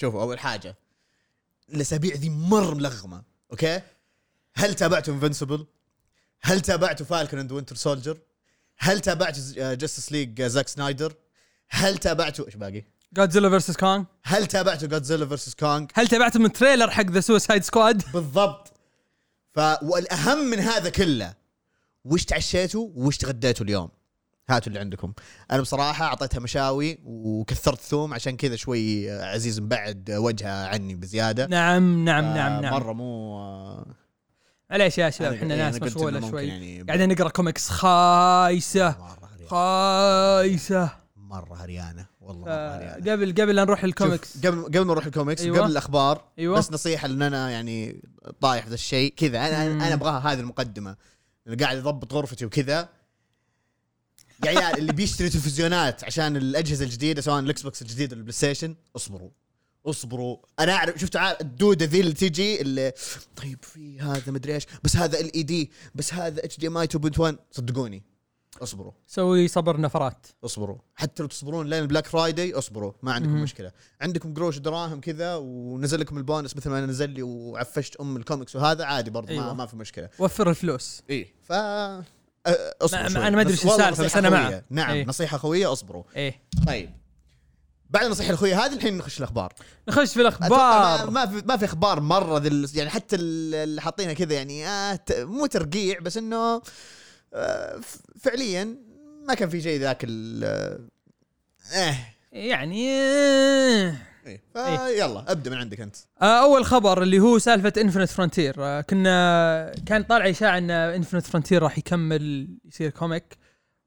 شوفوا أول حاجة الأسابيع ذي مرة ملغمة okay؟ هل تابعتوا Invincible هل تابعتوا Falcon and Winter Soldier هل تابعتوا Justice League زاك سنايدر هل تابعتوا إيش باقي؟ Godzilla versus Kong هل تابعتوا Godzilla versus Kong هل تابعتم ال trailer حق The Suicide Squad؟ بالضبط. ف والأهم من هذا كله وش تعشيتوا وش تغديتوا اليوم؟ هاتوا اللي عندكم. أنا بصراحة أعطيتها مشاوي وكثرت ثوم عشان كذا شوي عزيز مبعد وجهه عني بزيادة. نعم نعم آه، نعم نعم. مره مو آه، معليش يا شباب إحنا أنا ناس مشغولة شوي. يعني قاعدين نقرأ كوميكس خايسة. خايسة. مرة هريانة. والله مرة هريانة. قبل قبل لا نروح الكوميكس قبل قبل ما نروح الكوميكس أيوة. قبل الأخبار أيوة. بس نصيحة لأن أنا يعني طايح في ذا الشيء. كذا أنا مم. أنا أبغاها هذه المقدمة. قاعد اضبط غرفتي وكذا يا عيال اللي بيشتري تلفزيونات عشان الأجهزة الجديدة سواء ال Xbox الجديد ولا ال PlayStation اصبروا. اصبروا. أنا أعرف شفتوا عارف الدوده ذي اللي تجي اللي طيب في هذا مدري إيش بس هذا ال LED بس هذا HDMI 2.1 صدقوني. اصبروا. سوي صبر نفرات. اصبروا. حتى لو تصبرون لين ال Black Friday اصبروا. ما عندكم مم. مشكلة. عندكم قروش دراهم كذا ونزل لكم البونس مثل ما أنا نزل لي وعفشت أم الكوميكس وهذا عادي برضه أيوة. ما, ما في مشكلة. وفر الفلوس. اي ف اصبروا ما-. أنا ما شو والله السالفة، بس خوية. معه. نعم إيه. نصيحة خوية أصبروا إيه طيب بعد النصيحة الخويه هذه الحين نخش الأخبار نخش في الأخبار ما في ما في أخبار مرة ذي ال- يعني حتى ال- اللي حاطينها كذا يعني آه مو ترقيع بس إنه آه فعليا ما كان في شيء ذاك ال آه يعني آه. فيلا أبدأ من عندك أنت. آه، أول خبر اللي هو سالفة Infinite Frontier كنا كان طالع إشاعة إن Infinite Frontier راح يكمل يصير comic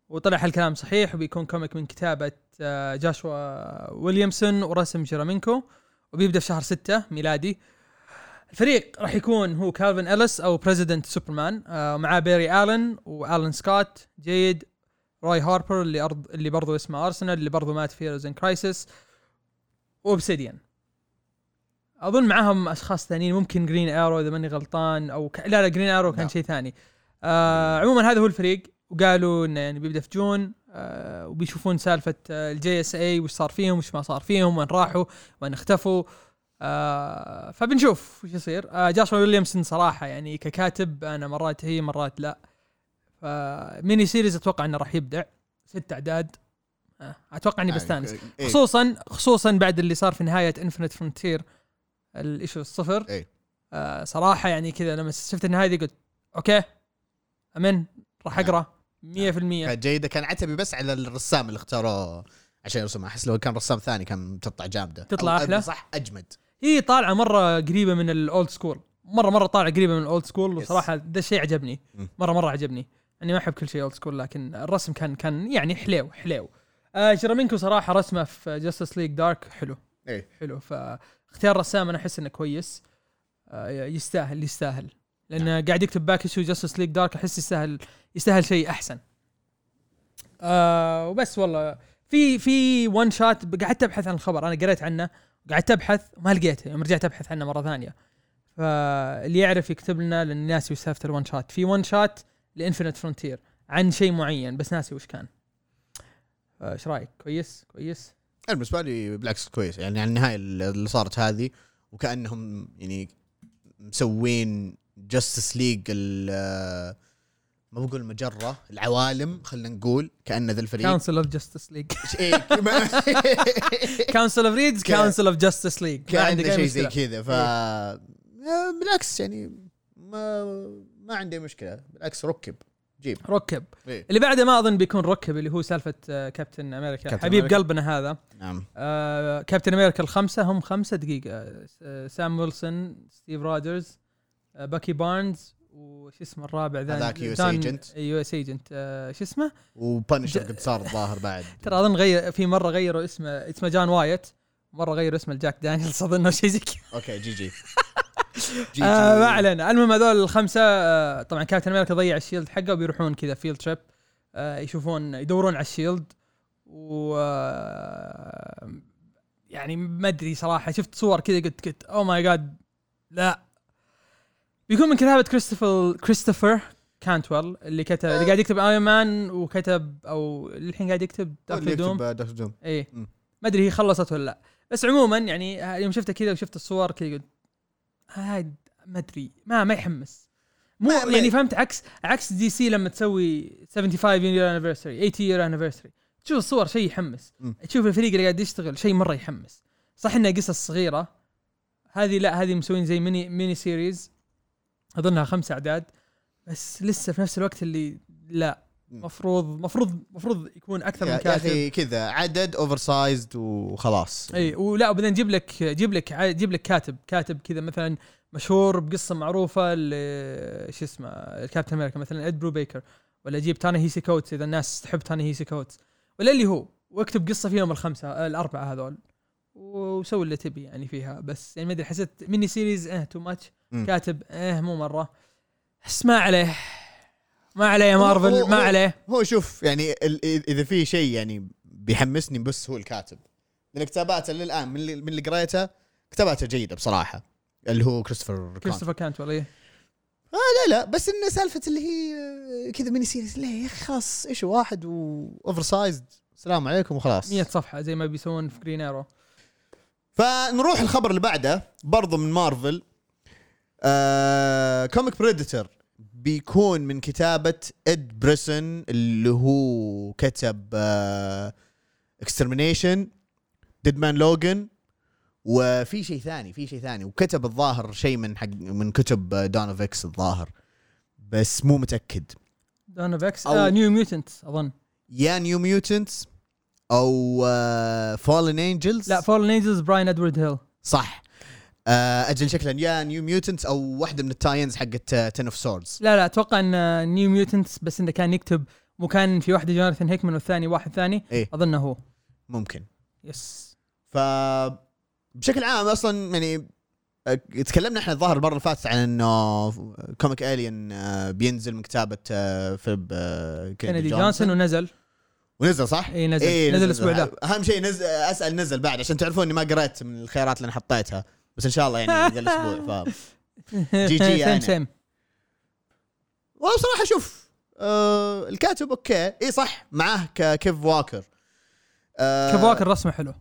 وطلع هالكلام صحيح وبيكون comic من كتابة آه، جوشوا ويليامسون ورسم جيرامينكو وبيبدأ في شهر 6 ميلادي. الفريق راح يكون هو كالفن اليس أو President Superman آه، معاه بيري الن والن سكوت جيد روي هاربر اللي أرض اللي برضو اسمه ارسنال اللي برضو مات في Heroes in Crisis واوبسيديان أظن معاهم أشخاص ثانيين ممكن Green Arrow إذا ماني غلطان أو ك... لا لا Green Arrow كان لا. شيء ثاني. آه عموما هذا هو الفريق وقالوا إنه يعني بيبدأ في June آه وبيشوفون سالفة آه ال JSA وش صار فيهم وش ما صار فيهم وين راحوا وين اختفوا. آه فبنشوف وش يصير. آه جوشوا ويليامسون صراحة يعني ككاتب أنا مرات هي مرات لا. ف mini series أتوقع إنه راح يبدع. ست أعداد. أتوقع إني بستأنس. إيه. خصوصا خصوصا بعد اللي صار في نهاية Infinite Frontier ال issue الصفر. إيه. آه صراحة يعني كذا لما شفت النهاية دي قلت okay امن راح نعم. أقرأ 100% كانت جيدة. كان عتبي بس على الرسام اللي اختاروه عشان يرسمها أحس لو كان رسام ثاني كان تطلع جامدة. تطلع أو أحلى؟ صح؟ أجمد. هي طالعة مرة قريبة من ال old school مرة مرة طالعة قريبة من ال old school. وصراحة ده الشيء عجبني. مرة مرة عجبني. اني ما أحب كل شيء old school لكن الرسم كان كان يعني حليو حليو آه جيرامينكو صراحة رسمة في Justice League Dark حلو. إيه. حلو. فاختيار رسام أنا أحس إنه كويس. آه، يستاهل يستاهل. لأن نعم. قاعد يكتب باك شو Justice League Dark أحس يستاهل يستاهل شيء أحسن. آه وبس والله. في في one shot قعدت أبحث عن الخبر. أنا قريت عنه قعدت أبحث وما لقيته. يوم رجعت أبحث عنه مرة ثانية. فاللي يعرف يكتب لنا لأن ناسي وش سالفة ال one shot في one shot ل Infinite Frontier عن شيء معين بس ناسي وش كان. إيش رأيك؟ كويس؟ كويس؟ أنا بالنسبة لي بالعكس كويس. يعني على النهايه اللي صارت هذه وكأنهم يعني مسوين Justice League ما بقول المجره العوالم خلينا نقول كأن ذا الفريق. Council of Justice League إيه، Council of Reeds Council of Justice League كان شيء زي كذا. ف آه، بالعكس يعني ما ما عندي مشكلة. بالعكس ركب. جيب. ركب. إيه. اللي بعده ما أظن بيكون ركب اللي هو سالفة آه، كابتن أمريكا. كابتن حبيب أمريكا. قلبنا هذا. نعم. آه، كابتن أمريكا الخمسة هم خمسة دقيقة. آه، سام ويلسون ستيف روجرز آه، باكي بارنز وش اسمه الرابع ذا؟ هذاك US دان- agent. US Agent شو اسمه؟ وبنشر قد صار الظاهر بعد. ترى أظن غير في مرة غيروا اسمه اسمه جون ووكر مرة غيروا اسمه لجاك دانييلز أظن أو شيء زي كذا. okay GG. آه ما علينا. المهم هذول الخمسة آه طبعا كابتن أمريكا ضيع ال shield حقه وبيروحون كذا field trip آه يشوفون يدورون على ال shield. و آه، يعني ما أدري صراحة شفت صور كذا قلت قلت oh my God لا. بيكون من كتابة كريستوفر كريستوفر كانتويل اللي كتب اللي قاعد يكتب Iron Man وكتب أو الحين قاعد يكتب Doctor Doom Doctor Doom مم. ما أدري هي خلصت ولا لا. بس عموما يعني آه، يوم شفته كذا وشفت الصور كذا قلت هاي ما أدري. ما ما يحمس. مو ما- يعني فهمت؟ عكس عكس DC لما تسوي 75 year anniversary 80 year anniversary تشوف الصور شيء يحمس. مم. تشوف الفريق اللي قاعد يشتغل شيء مرة يحمس. صح إنها قصص صغيرة. هذه لا هذه مسوين زي mini mini series أظنها خمس أعداد. بس لسه في نفس الوقت اللي لا. مفروض مفروض مفروض يكون أكثر من يا يا كاتب أخي كذا عدد oversized وخلاص. إي ولا وبعدين جيب لك جيب لك جيب لك كاتب. كاتب كذا مثلا مشهور بقصة معروفة ل- شو اسمه الكابتن أمريكا مثلا إد بروبيكر ولا جيب تانيهيسي كوتس إذا الناس تحب تانيهيسي كوتس ولا اللي هو واكتب قصة فيهم الخمسة الأربعة هذول. وسوي اللي تبي يعني فيها. بس يعني ما أدري حسيت mini series آه too much. كاتب آه مو مرة. بس ما عليه. ما عليه يا مارفل هو- ما عليه. هو شوف يعني اذا في شيء يعني بيحمسني بس هو الكاتب. لأن كتاباته للآن من اللي, من اللي قريته كتاباته جيدة بصراحة. اللي هو كريستوفر كريستوفر كريستوفر كانتويل إيه. لا لا بس انه سالفة اللي هي آه، كذا mini series ليه يا أخي خلاص إيش واحد و oversized السلام عليكم وخلاص. 100 صفحة زي ما بيسوون في Green Arrow فنروح الخبر اللي بعده برضو من مارفل آه comic Predator بيكون من كتابة إد بريسون اللي هو كتب آه Extermination Dead Man Logan وفي شيء ثاني في شيء ثاني وكتب الظاهر شيء من حق من كتب Dawn of X الظاهر بس مو متأكد. Dawn of X آه New Mutant أظن. يا New Mutants أو Fallen Angels لا Fallen Angels براين إدوارد هيل صح. آه، أجل شكلا يا New Mutants أو واحدة من ال tie-ins حقت Ten of Swords لا لا أتوقع إن New Mutant بس إنه كان يكتب مو كان في واحدة جوناثان هيكمان والثاني واحد ثاني إيه. أظنه هو. ممكن. yes. ف بشكل عام أصلا يعني آه، تكلمنا إحنا الظاهر المرة اللي فاتت عن إنه comic Alien بينزل من كتابة آه، فيليب آه، كينيدي جونسون ونزل. ونزل صح؟ اي نزل. نزل الأسبوع ذا أهم شيء نزل أسأل نزل بعد عشان تعرفون إني ما قريت من الخيارات اللي أنا حطيتها. بس إن شاء الله يعني ذا الأسبوع ف GG يعني. same والله بصراحة شوف آه الكاتب أوكي. إي صح معاه كيف واكر. آه كيف واكر رسمه حلو. آه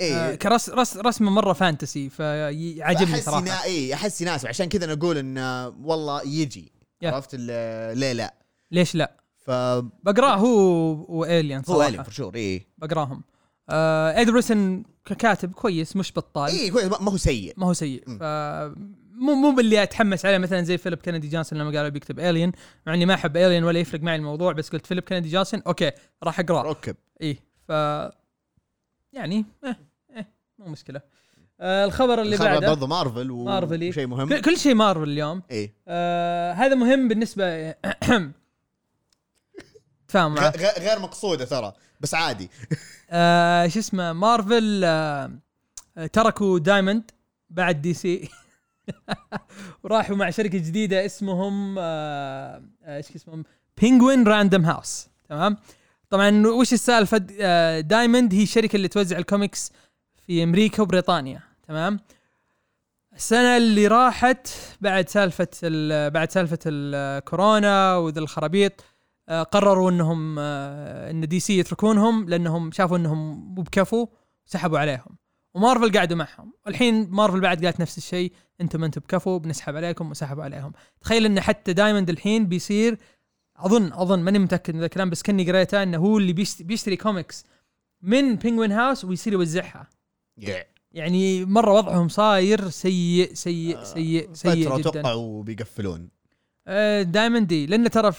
إيه كرس رس رسمه مرة fantasy فيعجبني احس صراحة. ينا... إي أحس يناسب. عشان كذا نقول انه والله يجي. عرفت ليه لا. ليش لا؟ فهو بقراه هو و Alien صراحة. Alien for sure إي. بقراهم. آه ادرسن ككاتب كويس مش بطال. اي كويس ما هو سيء. ما هو سيء. ف مو مو باللي أتحمس عليه مثلا زي فيليب كندي جونسون لما قالوا بيكتب Alien مع إني ما أحب Alien ولا يفرق معي الموضوع بس قلت فيليب كندي جونسون أوكي راح اقراه ركب. اي ف يعني إيه، إيه، مو مشكلة. آه الخبر اللي الخبر بعده. برضه مارفل و... مارفل، إيه. وشيء مهم. كل- كل شيء مارفل اليوم. اي آه هذا مهم بالنسبة تفاهم غير مقصودة ترى بس عادي. آه شو اسمه مارفل آه آه، تركوا دايموند بعد DC. وراحوا مع شركة جديدة اسمهم آه آه، إيش اسمهم؟ Penguin Random House تمام؟ طبعا وش السالفة؟ آه دايموند هي الشركة اللي توزع الكوميكس في أمريكا وبريطانيا. تمام؟ السنة اللي راحت بعد سالفة ال- بعد سالفة الكورونا وذا الخرابيط آه، قرروا إنهم آه، إن DC يتركونهم لأنهم شافوا إنهم مو بكفو سحبوا عليهم. ومارفل قعدوا معهم. والحين مارفل بعد قالت نفس الشيء أنتم أنتم بكفو بنسحب عليكم وسحبوا عليهم. تخيل إن حتى دايموند الحين بيصير أظن أظن ماني متأكد من الكلام بس كني قريته إنه هو اللي بيشتري, كوميكس من Penguin House ويصير يوزعها. يعني مرة وضعهم صاير سيء سيء سيء سيء فتره جدا. أتوقع وبيقفلون آه، دايموند دي لأن ترى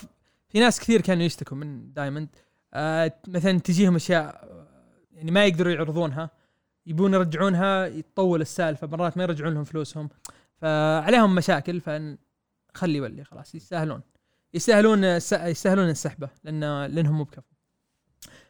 في- ناس كثير كانوا يشتكوا من دايموند. آه، مثلا تجيهم أشياء آه، يعني ما يقدروا يعرضونها يبون يرجعونها يطول السالفة مرات ما يرجعون لهم فلوسهم. فعليهم مشاكل فخلي يولي خلاص يستاهلون. يستاهلون يستاهلون السحبة لأن لأنهم مو بكفو.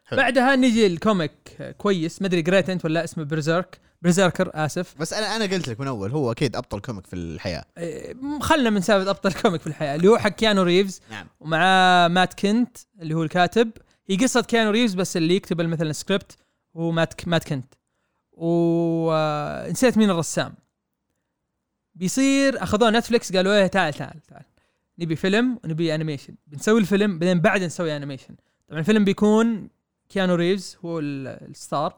حلو. بعدها نجي ال comic. آه، كويس. ما أدري قريت أنت ولا اسمه Berzerk Berzerker آسف. بس أنا أنا قلت لك من أول هو أكيد أبطل comic في الحياة. إيه، خلنا من سالفة أبطل comic في الحياة اللي هو حق كيانو ريفز نعم. ومع مات كنت اللي هو الكاتب. هي قصة كيانو ريفز بس اللي يكتب مثلا السكريبت هو مات مات كنت. ونسيت مين الرسام. بيصير أخذوه نتفلكس قالوا إيه تعال تعال تعال. نبي فيلم ونبي animation بنسوي الفيلم بعدين بعد نسوي animation طبعا الفيلم بيكون كيانو ريفز هو ال- ال star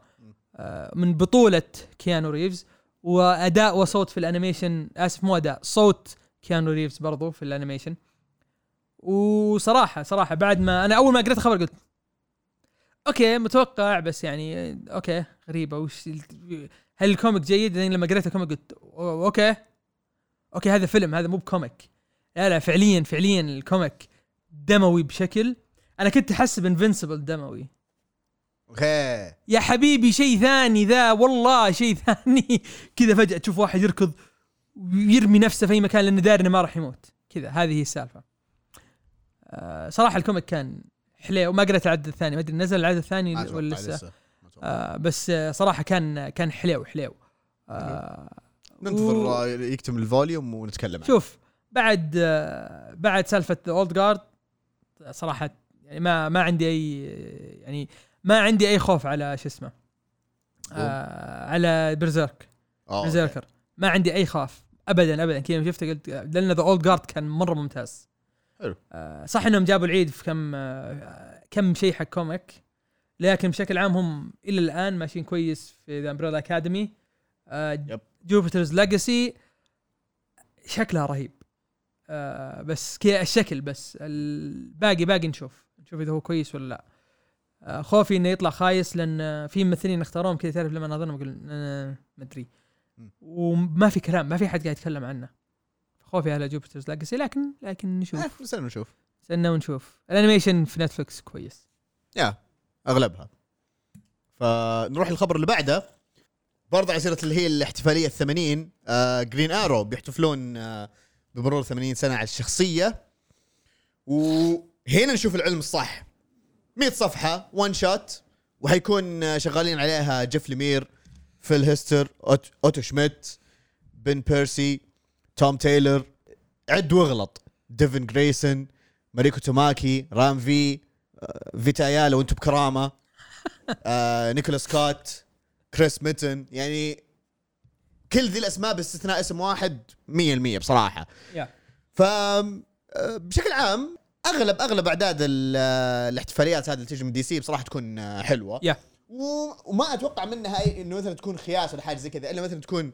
آه، من بطولة كيانو ريفز وأداء وصوت في ال animation آسف مو أداء صوت كيانو ريفز برضو في ال animation. وصراحة صراحة بعد ما أنا أول ما قريت الخبر قلت أوكي متوقع بس يعني أوكي غريبة وش هل ال comic جيد؟ لأن لما قريت ال comic قلت أوكي أوكي هذا فيلم هذا مو ب comic. لا لا فعليا فعليا ال comic دموي بشكل أنا كنت احسب Invincible دموي. okay يا حبيبي شيء ثاني ذا والله شيء ثاني. كذا فجأة تشوف واحد يركض ويرمي نفسه في أي مكان لأنه داري إنه ما راح يموت. كذا هذه هي السالفة. آه صراحة ال comic كان حليو. وما قريت العدد الثاني ما أدري نزل العدد الثاني ولا لسه. آه بس صراحة كان كان حليو حليو. آه ننتظر و- آه، يكتمل ال volume ونتكلم عنه. شوف بعد آه بعد سالفة Old Guard صراحة يعني ما ما عندي أي يعني ما عندي أي خوف على شو اسمه آه على Berserk آه،. Berserker ما عندي أي خوف. ابدا ابدا. كذا شفته قلت لأن The Old Guard كان مرة ممتاز. حلو. آه صح إنهم جابوا العيد في كم آه كم شيء حق comic لكن بشكل عام هم إلى الآن ماشيين كويس في The Umbrella Academy. Jupiter's Legacy شكلها رهيب. آه بس كذا الشكل بس الباقي باقي نشوف. نشوف إذا هو كويس ولا لا. خوفي إنه يطلع خايس لأن آه، في ممثلين اختاروهم كذا تعرف لما نظرنا أقول آه ما أدري. وما في كلام ما في حد قاعد يتكلم عنه. خوفي على Jupiter's Legacy لكن لكن نشوف. آه، نستنى نشوف استنى ونشوف. ال animation في Netflix كويس. يا أغلبها. فنروح الخبر اللي بعده. برضه على سيرة اللي هي الاحتفالية ال 80 آه Green Arrow بيحتفلون آه بمرور 80 سنة على الشخصية. وهنا نشوف العلم الصح. 100 صفحة one shot وحيكون آه، شغالين عليها جيف ليمير فيل هيستر أوت- أوتو شميت بن بيرسي توم تايلور عد واغلط. ديفن جريسون ماريكو توماكي رام في فيتا يالا وأنتم بكرامة. آه، نيكولا سكوت كريس ميتن. يعني كل ذي الأسماء باستثناء اسم واحد 100% بصراحة. يا ف آه، بشكل عام اغلب أغلب أعداد ال- الاحتفاليات هذه اللي تجي من DC بصراحة تكون حلوة. و- وما أتوقع منها إنه مثلا تكون خياس ولا حاجة زي كذا إلا مثلا تكون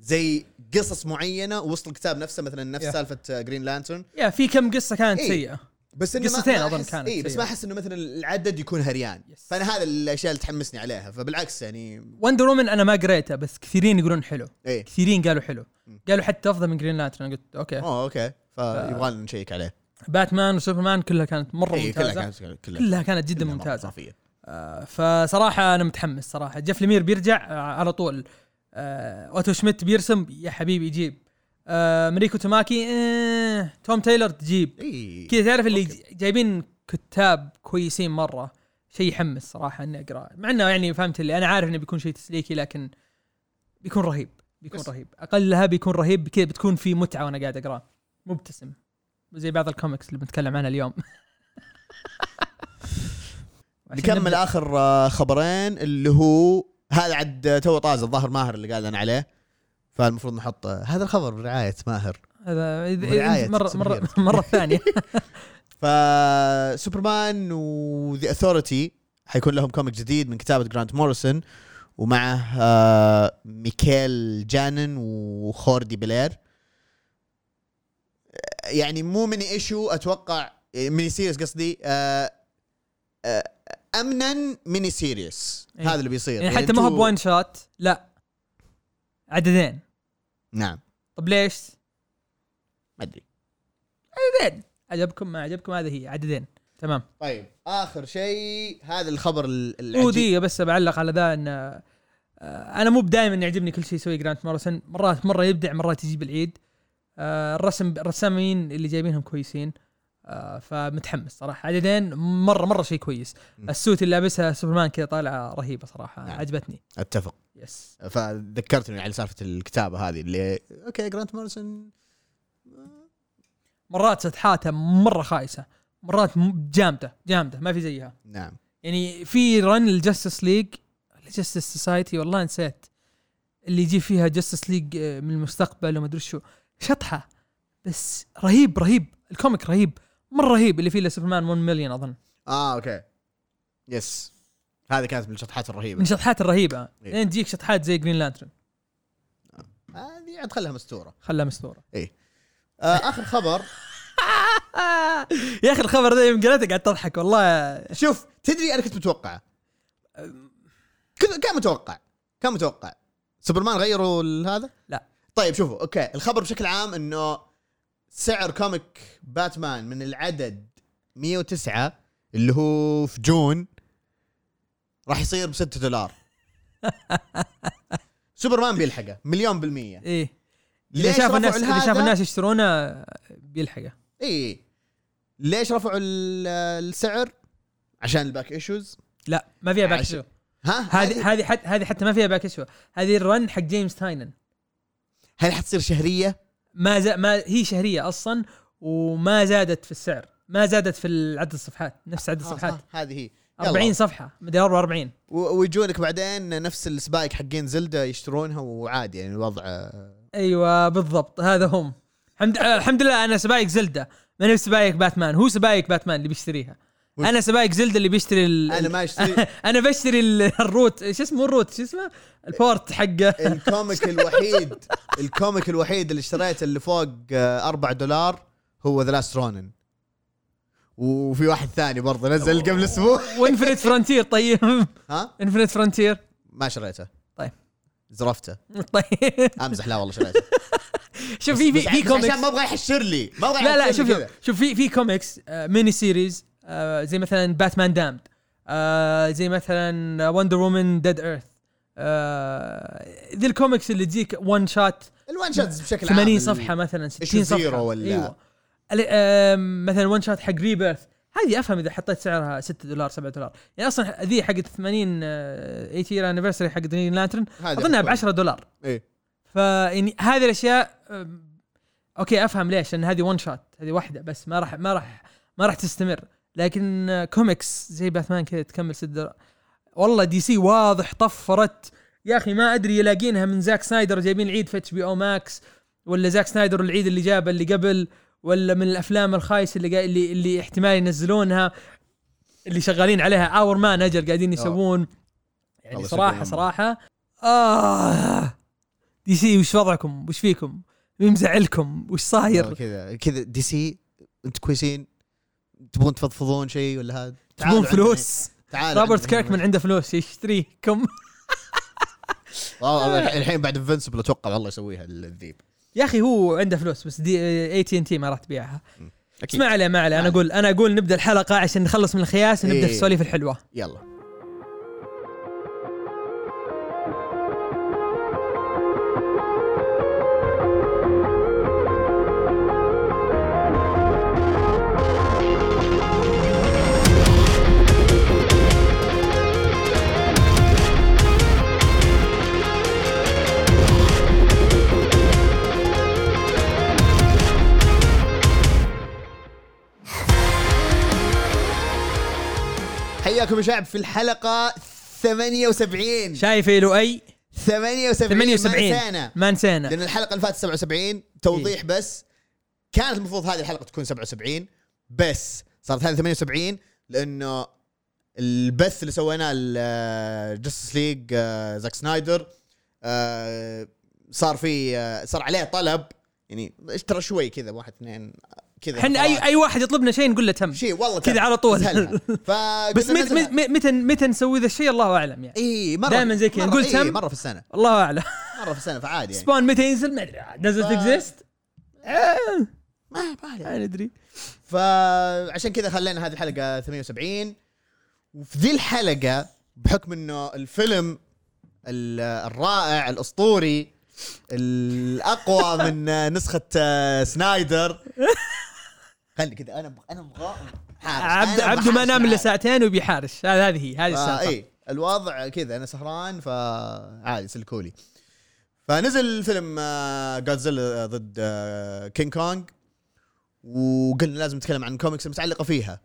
زي قصص معينة وسط الكتاب نفسه مثلا نفس يا. سالفة Green Lantern يا في كم قصة كانت إيه. سيئة. بس إنه قصتين أحس- كانت اي بس. ما أحس إنه مثلا العدد يكون هريان. yes. فأنا هذا الأشياء اللي تحمسني عليها. فبالعكس يعني Wonder Woman أنا ما قريته بس كثيرين يقولون حلو. إيه. كثيرين قالوا حلو. م. قالوا حتى أفضل من Green Lantern قلت okay. أوه okay. فيبغى لنا نشيك عليه. باتمان وسوبرمان كلها كانت مرة كلها ممتازة. كانت كلها كلها كانت جدا كلها ممتازة. آه فصراحة أنا متحمس صراحة. جيف ليمير بيرجع آه على طول. آه أوتو شميت بيرسم يا حبيبي يجيب آه ماريكو توماكي آه توم تايلور تجيب. اي كذا تعرف اللي جايبين كتاب كويسين مرة. شيء يحمس صراحة إني أقرأ. مع إنه يعني فهمت اللي أنا عارف إنه بيكون شيء تسليكي لكن بيكون رهيب بيكون بس. رهيب. أقلها بيكون رهيب كذا بتكون في متعة وأنا قاعد اقراه مبتسم. زي بعض الكوميكس اللي بنتكلم عنها اليوم. نكمل. آخر خبرين اللي هو هذا عد تو طاز الظاهر ماهر اللي قال لنا عليه. فالمفروض نحط هذا الخبر برعاية ماهر. هذا مره هيرو. مره ثانية. فسوبرمان وذا اثورتي حيكون لهم كوميك جديد من كتابة جرانت موريسون ومعه آه، ميكيل جانن وخوردي بلير. يعني مو ميني ايشو أتوقع ميني سيريس قصدي آه، آه، امنا mini series إيه. هذا اللي بيصير. يعني حتى ما هو ب one shot لا. عددين. نعم. طب ليش؟ ما أدري. عددين. عجبكم؟ ما عجبكم؟ هذه هي. عددين. تمام. طيب آخر شيء هذا الخبر ال- العجيب. ودي بس بعلق على ذا إن آه، أنا مو بدائما يعجبني كل شيء يسويه جرانت موريسون مرات مرة يبدع مرات يجيب العيد. الرسم الرسامين اللي جايبينهم كويسين. آه، فمتحمس صراحة. عددين مره مرة شيء كويس. ال suit اللي لابسها سوبرمان كذا طالعة رهيبة صراحة. نعم. عجبتني. أتفق. yes فذكرتني على سالفة الكتابة هذه اللي okay جرانت موريسون. مرات سطحاتها مرة خايسة. مرات جامدة جامدة ما في زيها. نعم. يعني في run ال Justice League ال Justice Society والله نسيت. اللي يجي فيها Justice League من المستقبل وما أدري شو. شطحة. بس رهيب رهيب. ال comic رهيب. مره رهيب اللي فيه سوبرمان 1 مليون أظن. آه okay. yes هذه كانت من الشطحات الرهيبة. من الشطحات الرهيبة. إيه. لين تجيك شطحات زي Green Lantern هذه عاد خلها مستورة. خلها مستورة. آه آخر خبر. يا أخي الخبر ذا يوم قريته قاعد تضحك والله. شوف تدري أنا كنت متوقعه كان متوقع. كان متوقع. سوبرمان غيروا هذا؟ لا. طيب شوفوا okay الخبر بشكل عام إنه سعر comic باتمان من العدد 109 اللي هو في June راح يصير ب 6 دولار. سوبرمان بيلحقه مليون بالمية. إيه. ليش شاف رفعوا الناس اذا شاف؟ الناس يشترونه بيلحقه. اي ليش رفعوا ال- السعر؟ عشان ال back issues؟ لا ما فيها back عشان- شو ها؟ هذه هذه؟ حتى هذه حتى ما فيها back شو هذه ال run حق جيمس تاينن. هل حتصير شهرية؟ ما زا ما هي شهرية أصلا وما زادت في السعر. ما زادت في عدد الصفحات نفس عدد آه، الصفحات. آه، هذه هي. يلا. 40 صفحة مدري 44 و- ويجونك بعدين نفس السبايك حقين زلدة يشترونها وعادي يعني الوضع. أيوه بالضبط. هذا هم. الحمد الحمد لله أنا سبايك زلدة. ماني سبايك باتمان. هو سبايك باتمان اللي بيشتريها. أنا سبايك زلدة اللي بيشتري ال... أنا ما أشتري. أنا بشتري ال- الروت. شو اسمه الروت؟ شو اسمه؟ ال port حقه. ال comic الوحيد. ال comic الوحيد اللي اشتريته اللي فوق 4 دولار هو The Last Ronin وفي واحد ثاني برضه نزل قبل أسبوع. و Infinite Frontier طيب. ها؟ Infinite Frontier. ما شريته. طيب. زرفته. طيب. أمزح. لا والله شريته. شوف في في كوميكس عشان ما أبغى يحشر لي. ما أبغى لا لا شوف شوف في في كوميكس آه، mini series آه، زي مثلا Batman Damned آه، زي مثلا Wonder Woman Dead Earth ذي الكوميكس اللي تجيك one shot ال one shots بشكل عام. 80 ال- صفحة مثلا 60 issue صفحة. zero ولا- أيوه. آم، مثلا one shot حق Rebirth هذه أفهم إذا حطيت سعرها 6 دولار 7 دولار. يعني أصلا ذي حقت 80 8 year anniversary حق Green Lantern أظنها ب حتكون- 10 دولار. إيه. فيعني هذه الأشياء okay أفهم ليش لأن هذه one shot هذه واحدة بس ما راح ما راح ما راح تستمر. لكن آه، كوميكس زي باتمان كذا تكمل ست دولار والله DC واضح طفرت. يا أخي ما أدري يلاقينها من زاك سنايدر جايبين العيد في HBO Max ولا زاك سنايدر العيد اللي جابه اللي قبل ولا من الأفلام الخايسة اللي قا... اللي اللي احتمال ينزلونها اللي شغالين عليها Hourman أجل قاعدين يسوون. يعني والله صراحة صراحة آه. DC وش وضعكم؟ وش فيكم؟ مين مزعلكم؟ وش آه، صاير كذا كذا. DC أنتم كويسين؟ تبغون تفضفضون شيء ولا هذا تبون عندنا- فلوس. تعال روبرت كيركمان عنده فلوس يشتريكم الحين بعد Invincible أتوقع والله يسويها الذيب. يا أخي هو عنده فلوس بس دي اي تي ان تي ما راح تبيعها. ما عليه ما عليه. أنا. أقول أنا أقول نبدأ الحلقة عشان نخلص من الخياس ونبدأ إيه. في السواليف الحلوة. يلا. حياكم يا شعب في الحلقة 78 شايف يا لؤي؟ 78 78 ما نسينا ما نسينا لأن الحلقة اللي فاتت 77 توضيح بس كانت المفروض هذه الحلقة تكون 77 بس صارت هذه 78 لأنه البث اللي سويناه ال Justice League زاك سنايدر صار في آه، صار عليه طلب يعني ترى شوي كذا واحد اثنين كذا إحنا اي أي واحد يطلبنا شيء نقول له تم شيء والله كذا. على طول. بس مت ننزلها. مت متى متى نسوي ذا الشيء الله أعلم يعني إي مرة دايماً زي كذا. نقول تم. مرة في السنة الله أعلم مرة في السنة فعادي يعني Spawn متى ينزل ما أدري exist؟ آه، ما عليه. ما ندري فعشان كذا خلينا هذه الحلقة 78 وفي ذي الحلقة بحكم إنه الفيلم ال- الرائع الأسطوري الأقوى من نسخة آه، سنايدر خلي كذا أنا أنا حارس. عبد عبده ما نام إلا. ساعتين وبيحارش هذه هي هذه آه السالفة. اي الوضع كذا أنا سهران فعادي سلكولي. فنزل الفيلم جودزيلا ضد آه، كينج كونج وقلنا لازم نتكلم عن كوميكس المتعلقة فيها.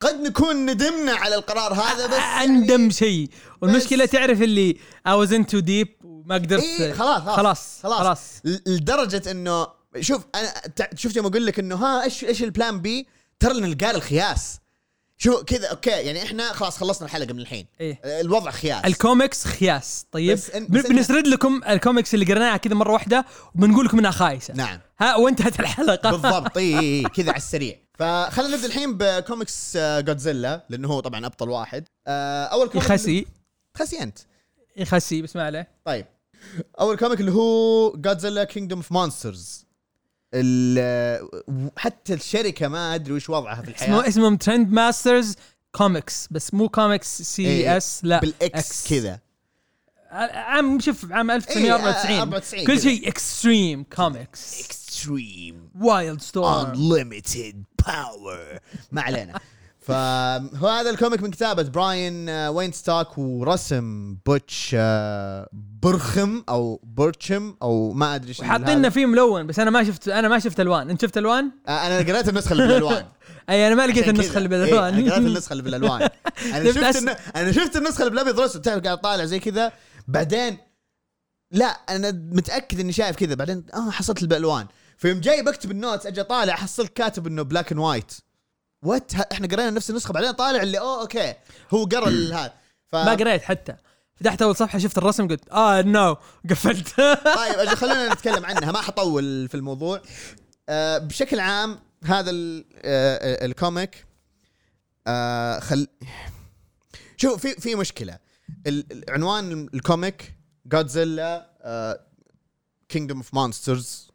قد نكون ندمنا على القرار هذا بس أندم شيء. والمشكلة تعرف اللي was in too deep وما قدرت إيه خلاص خلاص خلاص خلاص. خلاص. لدرجة إنه شوف أنا شفت يوم أقول لك إنه ها إيش إيش ال plan B ترى نلقى الخياس. شو كذا أوكي يعني إحنا خلاص خلصنا الحلقة من الحين. إيه. الوضع خياس. الكوميكس خياس. طيب. بس إن- بس إن- بنسرد لكم الكوميكس اللي قريناها كذا مرة واحدة وبنقول لكم إنها خايسة. نعم. ها وانتهت الحلقة. بالضبط. إي كذا على السريع. فخلينا نبدأ الحين بكوميكس آه، جودزيلا لأنه هو طبعا أبطل واحد. آه، أول comic يخسي. خسي أنت. يخسي بس ما عليه. طيب. أول comic اللي هو Godzilla Kingdom of Monsters حتى الشركة ما أدري وش وضعها في الحياة. اسمه اسمهم Trendmasters comics بس مو comics C إيه، S لا بال X كذا. عام شوف عام إيه، 1994 94 كل كذا. شيء extreme comics extreme WildStorm unlimited power. ما علينا. فهو هذا ال comic من كتابة براين آه، وين ستاك ورسم بوتش آه، برخم أو برشم أو ما أدري إيش وحاطيننا فيه ملون بس أنا ما شفت أنا ما شفت ألوان. أنت شفت ألوان؟ آه، أنا قريت النسخة اللي بالألوان. أي أنا ما لقيت عشان النسخة. اللي إيه، بالألوان. أنا قريت النسخة اللي بالألوان. أنا شفت الن... أنا شفت النسخة اللي بالأبيض والأسود. تعرف قاعد طالع زي كذا. بعدين لا أنا متأكد إني شايف كذا. بعدين آه حصلت بالالوان فيوم جاي بكتب ال notes أجي طالع حصلت كاتب إنه black and white what إحنا قرينا نفس النسخة بعدين طالع اللي أوه okay. هو قرا هذا. ف... ما قريت حتى. فتحت أول صفحة شفت الرسم قلت آه no قفلت. طيب أجل خلينا نتكلم عنها ما حطول في الموضوع. آه بشكل عام هذا ال آه ال comic آه خل شوف في في مشكلة. عنوان ال comic Godzilla Kingdom of Monsters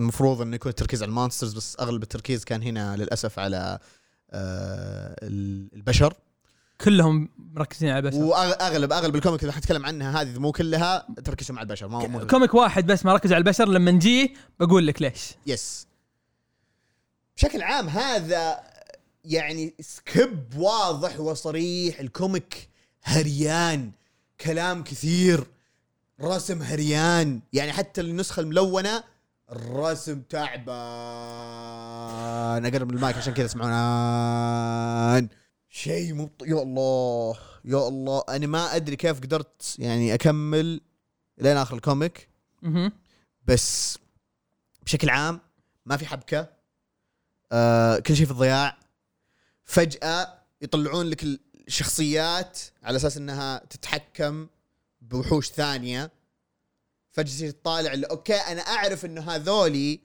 المفروض إنه يكون التركيز على ال monsters بس أغلب التركيز كان هنا للأسف على آه ال- البشر. كلهم مركزين على البشر. واغلب أغلب ال comic اللي حنتكلم عنها هذه مو كلها تركيزهم على البشر ما مو comic واحد بس ما ركز على البشر لما نجي بقول لك ليش. yes بشكل عام هذا يعني skip واضح وصريح ال comic هريان كلام كثير رسم هريان. يعني حتى النسخة الملونة الرسم تعبان. أقرب المايك عشان كذا يسمعون شيء مو يا الله. يا الله. أنا ما أدري كيف قدرت يعني أكمل لين آخر الكوميك. بس بشكل عام ما في حبكة. آه كل شيء في الضياع. فجأة يطلعون لك الشخصيات على أساس إنها تتحكم بوحوش ثانية. فجاه تصير تطالع اللي okay أنا أعرف إنه هذولي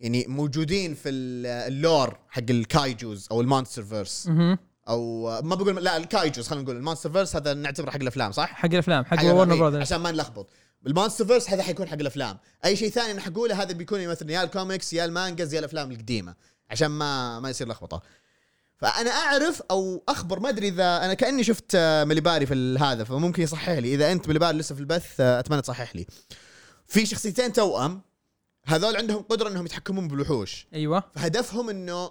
يعني موجودين في ال- ال lore حق ال kaijus أو ال MonsterVerse. أو ما بقول لا ال kaijus خلينا نقول. ال MonsterVerse هذا نعتبره حق الأفلام صح؟ حق الأفلام حق حق Warner Brothers عشان ما نلخبط. بال MonsterVerse هذا حيكون حق الأفلام. أي شيء ثاني أنا حقوله هذا بيكون مثلا يا الكوميكس يا ال mangas يا الأفلام القديمة عشان ما ما يصير لخبطة. فأنا أعرف أو أخبر ما أدري اذا أنا كأني شفت آه، مليباري في هذا فممكن يصحح لي. إذا أنت مليباري لسه في البث آه، أتمنى تصحح لي. في شخصيتين توأم هذول عندهم قدرة إنهم يتحكمون بالوحوش. أيوه. فهدفهم إنه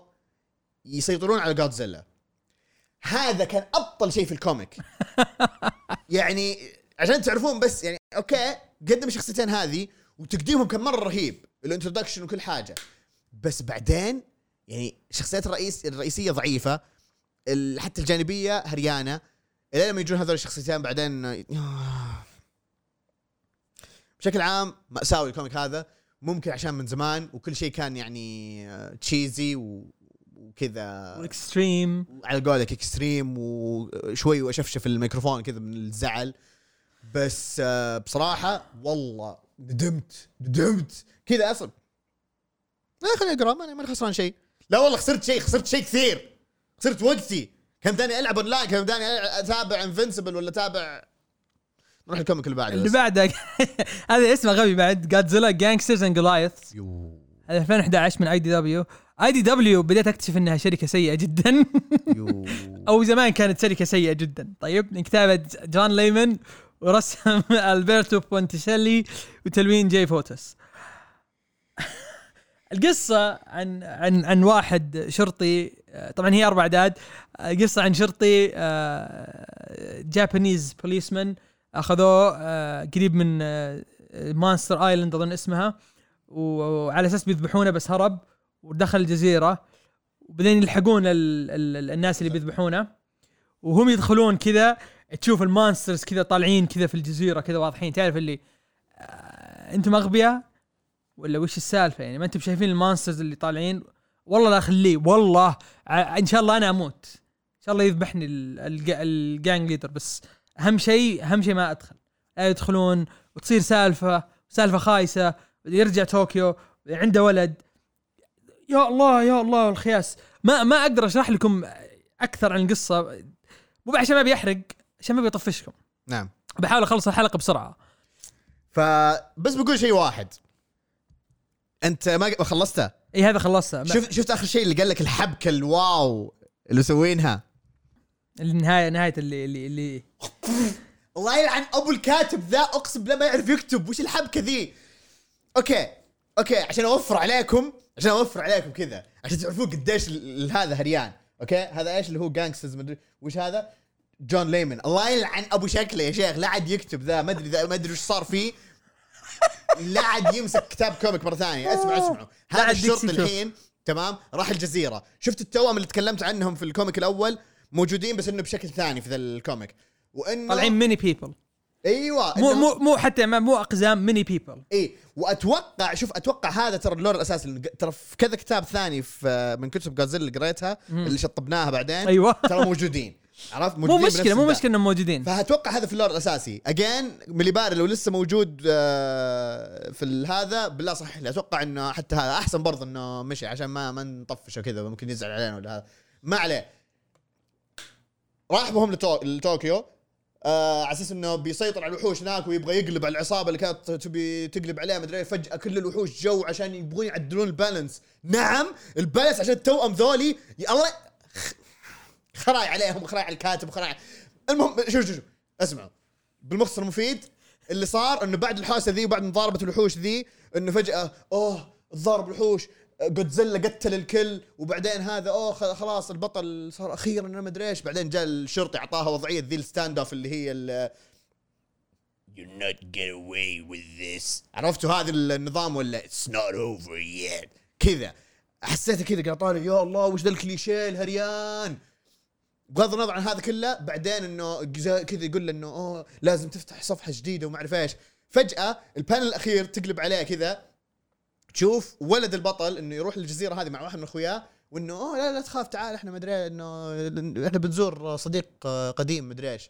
يسيطرون على جودزيلا هذا كان أبطل شيء في ال comic. يعني عشان تعرفون بس يعني okay قدم الشخصيتين هذه وتقديمهم كان مرة رهيب ال introduction وكل حاجة. بس بعدين يعني الشخصيات الرئيس الرئيسية ضعيفة حتى الجانبية هريانة. إلى لما يجون هذول الشخصيتين بعدين بشكل عام مأساوي ال comic هذا ممكن عشان من زمان وكل شيء كان يعني cheesy وكذا. extreme على قولك extreme وشوي وأشفشف الميكروفون كذا من الزعل. بس آه، بصراحة والله ندمت ندمت. كذا أصلا. لا خليني أقرأ ماني ماني خسران شيء. لا والله خسرت شيء خسرت شيء كثير. خسرت وقتي. كان أمداني ألعب اونلاين كم ثاني أتابع Invincible ولا أتابع نروح ال comic اللي بعده اللي. بعده. هذا اسمه غبي بعد. Godzilla Gangsters and Goliaths هذا 2011 من اي دي دبليو اي دي دبليو بديت أكتشف إنها شركة سيئة جدا. أو زمان كانت شركة سيئة جدا. طيب من كتابة John Layman ورسم Alberto Ponticelli وتلوين Jay Fotos القصة عن عن عن واحد شرطي آه، طبعا هي أربع أعداد. آه، قصة عن شرطي Japanese policeman أخذوه آه، قريب من Monster Island أظن اسمها. وعلى أساس بيذبحونه بس هرب ودخل الجزيرة. وبعدين يلحقون ال ال الناس اللي بيذبحونه. وهم يدخلون كذا تشوف ال monsters كذا طالعين كذا في الجزيرة كذا واضحين. تعرف اللي آه، أنتم أغبياء؟ ولا وش السالفة يعني؟ ما أنتم شايفين ال monsters اللي طالعين؟ والله لا أخليه والله. إن شاء الله أنا أموت. شاء الله يذبحني ال- ال g- ال gang leader بس. أهم شيء أهم شيء ما أدخل. لا يدخلون وتصير سالفة سالفة خايسة يرجع طوكيو عنده ولد. يا الله يا الله الخياس. ما ما أقدر أشرح لكم أكثر عن القصة. مو عشان ما بيحرق عشان ما بيطفشكم. نعم. بحاول أخلص الحلقة بسرعة. فبس بقول شيء واحد. أنت ما خلصته؟ اي هذا خلصها شفت شفت آخر شيء اللي قال لك الحبكة الواو اللي مسوينها النهايه نهاية اللي اللي, اللي الله يلعن أبو الكاتب ذا أقسم بالله ما يعرف يكتب وش الحبكة ذي؟ okay okay عشان أوفر عليكم عشان أوفر عليكم كذا عشان تعرفون قديش هذا هريان. okay هذا إيش اللي هو Gangsters مدري وش هذا؟ John Layman الله يلعن أبو شكله يا شيخ لا عاد يكتب ذا ما أدري ذا- ما أدري وش صار فيه. لا عاد يمسك كتاب comic مرة ثانية. اسمعوا اسمعوا. هذا الشرطي شوف. الحين تمام؟ راح الجزيرة. شفت التوأم اللي تكلمت عنهم في ال comic الأول؟ موجودين بس إنه بشكل ثاني في ذا ال comic. وإنه طالعين mini people أيوه مو مو مو حتى ما مو أقزام mini people اي وأتوقع شوف أتوقع هذا ترى ال lore الأساسي ترى في كذا كتاب ثاني في من كتب جازيلا اللي قريتها اللي شطبناها بعدين أيوه. ترى موجودين عرفت؟ مو موجودين مشكلة بنفس مو. مشكلة إنهم موجودين. فأتوقع هذا في ال lore الأساسي. again مليباري لو لسه موجود آه، في هذا بالله صحح لي. أتوقع إنه حتى هذا أحسن برضه إنه مشي عشان ما ما نطفش وكذا ممكن يزعل علينا ولا هذا. ما عليه. راح بهم لطوكيو. آه على أساس إنه بيسيطر على الوحوش هناك ويبغى يقلب على العصابة اللي كانت تبي تقلب عليها مدري. فجأة كل الوحوش جو عشان يبغون يعدلون البالانس. نعم البالانس عشان التوأم ذولي الله خراي عليهم خراي على الكاتب خراي. المهم شوف شوف شوف. اسمعوا. بالمختصر المفيد اللي صار إنه بعد الحاسه ذي وبعد مضاربة الوحوش ذي إنه فجأة أوه تضارب الوحوش. جودزيلا قتل الكل وبعدين هذا أوه خلاص البطل صار أخيرا أنا مدري إيش. بعدين جاء الشرطي أعطاها وضعية ذي ال standoff اللي هي ال You not get away with this. عرفتوا هذا النظام ولا؟ It's not over yet. كذا. حسيته كذا قاعد طالع يا الله وش ذا الكليشيه الهريان؟ بغض النظر عن هذا كله بعدين إنه كذا يقول له إنه أوه لازم تفتح صفحة جديدة وما أعرف إيش. فجأة ال panel الأخير تقلب عليه كذا. تشوف ولد البطل إنه يروح للجزيرة هذه مع واحد من أخوياه وإنه أوه لا لا تخاف تعال إحنا مدري إنه إحنا بنزور صديق قديم مدري إيش.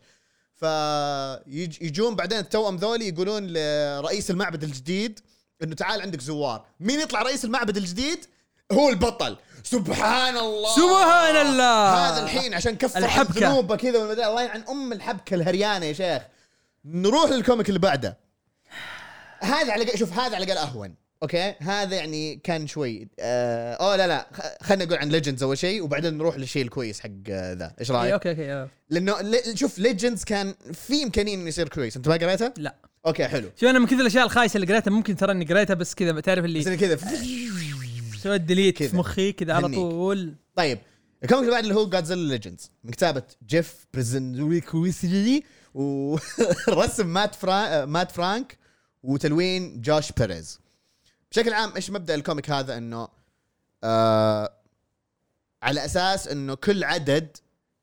فيجون بعدين التوأم ذولي يقولون لرئيس المعبد الجديد إنه تعال عندك زوار. مين يطلع رئيس المعبد الجديد؟ هو البطل. سبحان الله. سبحان الله. هذا الحين عشان كفر عن الحبكة. ذنوبه كذا والمدري الله يلعن أم الحبكة الهريانة يا شيخ. نروح لل comic اللي بعده. هذا على شوف هذا على الأقل أهون. okay هذا يعني كان شوي آه أوه لا لا خلينا نقول عن Legends أول شيء وبعدين نروح للشيء الكويس حق آه، ذا إيش إيه، رأيك؟ okay okay آه. لأنه شوف Legends كان في إمكانية إنه يصير كويس أنت ما قريته؟ لا okay حلو شوف أنا من كذا الأشياء الخايسة اللي قريتها ممكن ترى إني قريتها بس كذا تعرف بس اللي إنه كذا سويت delete. في مخي كذا على. طول طيب ال comic اللي بعد اللي هو Godzilla Legends من كتابة جيف بريزنويكويسلي ورسم مات فرا... مات فرانك وتلوين جوش بيريز بشكل عام إيش مبدأ ال comic هذا؟ إنه آه على أساس إنه كل عدد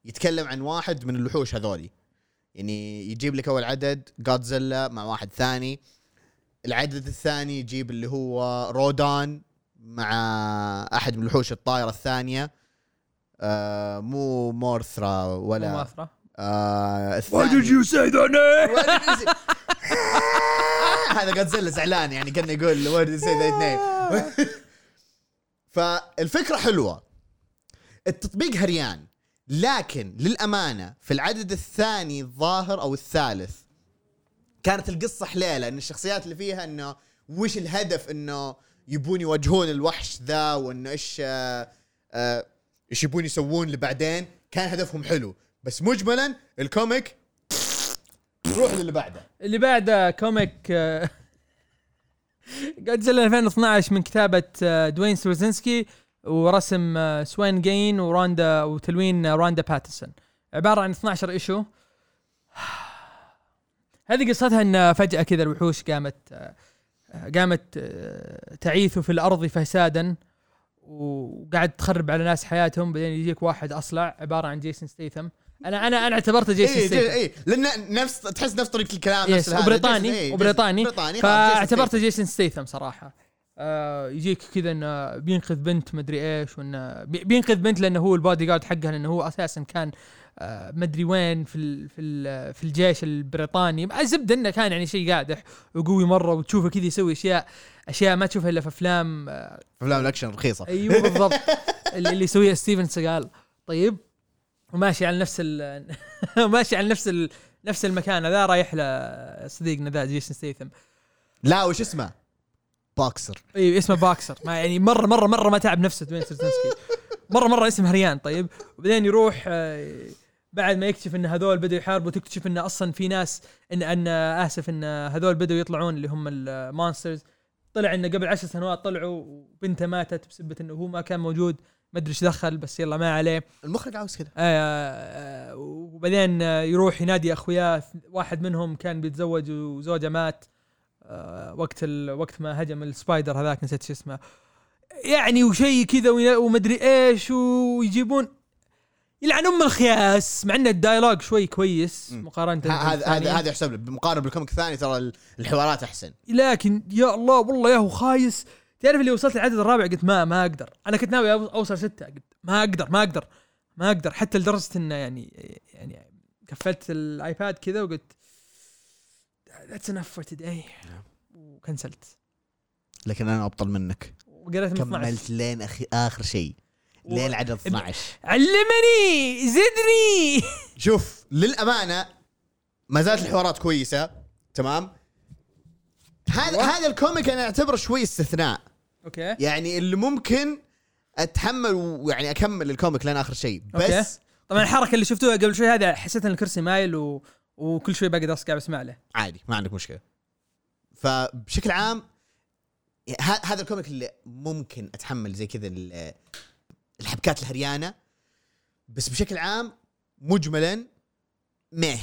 يتكلم عن واحد من الوحوش هذولي. يعني يجيب لك أول عدد جادزيلا مع واحد ثاني. العدد الثاني يجيب اللي هو رودان مع أحد من الوحوش الطائره الثانية. آه مو مورثرا ولا مواثرة آه Why did you say that name? هذا جودزيلا زعلان يعني كان يقول why did you say that name فالفكرة حلوة. التطبيق هريان لكن للأمانة في العدد الثاني الظاهر أو الثالث كانت القصة حليلة إن الشخصيات اللي فيها إنه وش الهدف إنه يبون يواجهون الوحش ذا وإنه إيش آه، آه، إيش يبون يسوون اللي بعدين كان هدفهم حلو. بس مجملا ال comic روح للي بعده. اللي بعده comic آه، جودزيلا 2012 من كتابة آه، دوين ستروزنسكي ورسم آه، سوين جين وراندا وتلوين آه، راندا باترسون. عبارة عن 12 issue هذه قصتها إن فجأة كذا الوحوش قامت آه، قامت آه، تعيث في الأرض فسادا وقاعد تخرب على ناس حياتهم بعدين يجيك واحد أصلع عبارة عن جيسون ستيثم. أنا أنا أنا اعتبرته جيسون اي ستيثم اي لأن نفس تحس نفس طريقة الكلام نفس. وبريطاني إيه، وبريطاني. فاعتبرته. جيسون ستيثم صراحة. آه يجيك كذا إنه بينقذ بنت مدري إيش وإنه بي- بينقذ بنت لأنه هو البادي جارد حقها لأنه هو أساسا كان آه مدري وين في ال في ال في الجيش البريطاني. الزبدة إنه كان يعني شيء قادح وقوي مرة وتشوفه كذا يسوي اشياء أشياء ما تشوفها إلا في أفلام آه أفلام الأكشن رخيصة. أيوه بالضبط. اللي اللي يسويها ستيفن سيجال طيب. وماشي على نفس ال ماشي على نفس ال نفس المكان ذا رايح لصديقنا ذا جيسون ستيثم. لا وش اسمه؟ بوكسر. أيوه اسمه باكسر ما يعني مرة مرة مرة ما تعب نفسه دوين سيرتنسكي مرة مرة اسم هريان طيب. وبعدين يروح آه، بعد ما يكتشف إن هذول بدأوا يحاربوا تكتشف إن أصلا في ناس إن إن آسف إن هذول بدأوا يطلعون اللي هم ال monsters طلع انه قبل عشر سنوات طلعوا وبنته ماتت بسبه إنه هو ما كان موجود. ما أدري إيش دخل بس يلا ما عليه. المخرج عاوز كذا آه، وبعدين آه، يروح ينادي أخوياه. واحد منهم كان بيتزوج وزوجة مات. آه، وقت ال... وقت ما هجم ال spider هذاك نسيت شو اسمه. يعني وشيء كذا ومدري إيش ويجيبون يلعن أم الخياس مع إن ال dialogue شوي كويس. مقارنة هذا. هذا هذا يحسب له بمقارنة بال comic الثاني ترى ال- الحوارات أحسن. لكن يا الله والله يا هو خايس. تعرف اللي وصلت العدد الرابع؟ قلت ما ما أقدر. أنا كنت ناوي أوصل ستة. قلت ما أقدر ما أقدر ما أقدر. حتى لدرجة إنه يعني يعني قفلت الآيباد كذا وقلت that's enough for today وكنسلت. لكن أنا أبطل منك. وقريت من 12 كملت لين أخي آخر شيء. لين عدد 12 علمني! زدني! شوف للأمانة ما زالت الحوارات كويسة. تمام؟ هذا هذا ال comic أنا أعتبره شوي استثناء. okay. يعني اللي ممكن أتحمل ويعني أكمل ال comic لين آخر شيء. بس okay. طبعا الحركة اللي شفتوها قبل شوي هذا حسيت إن الكرسي مايل و... وكل شوي بقعد اصقع بسمع له. عادي ما عندك مشكلة. فبشكل عام ه- هذا ال comic اللي ممكن أتحمل زي كذا ال- الحبكات الهريانة بس بشكل عام مجملا meh.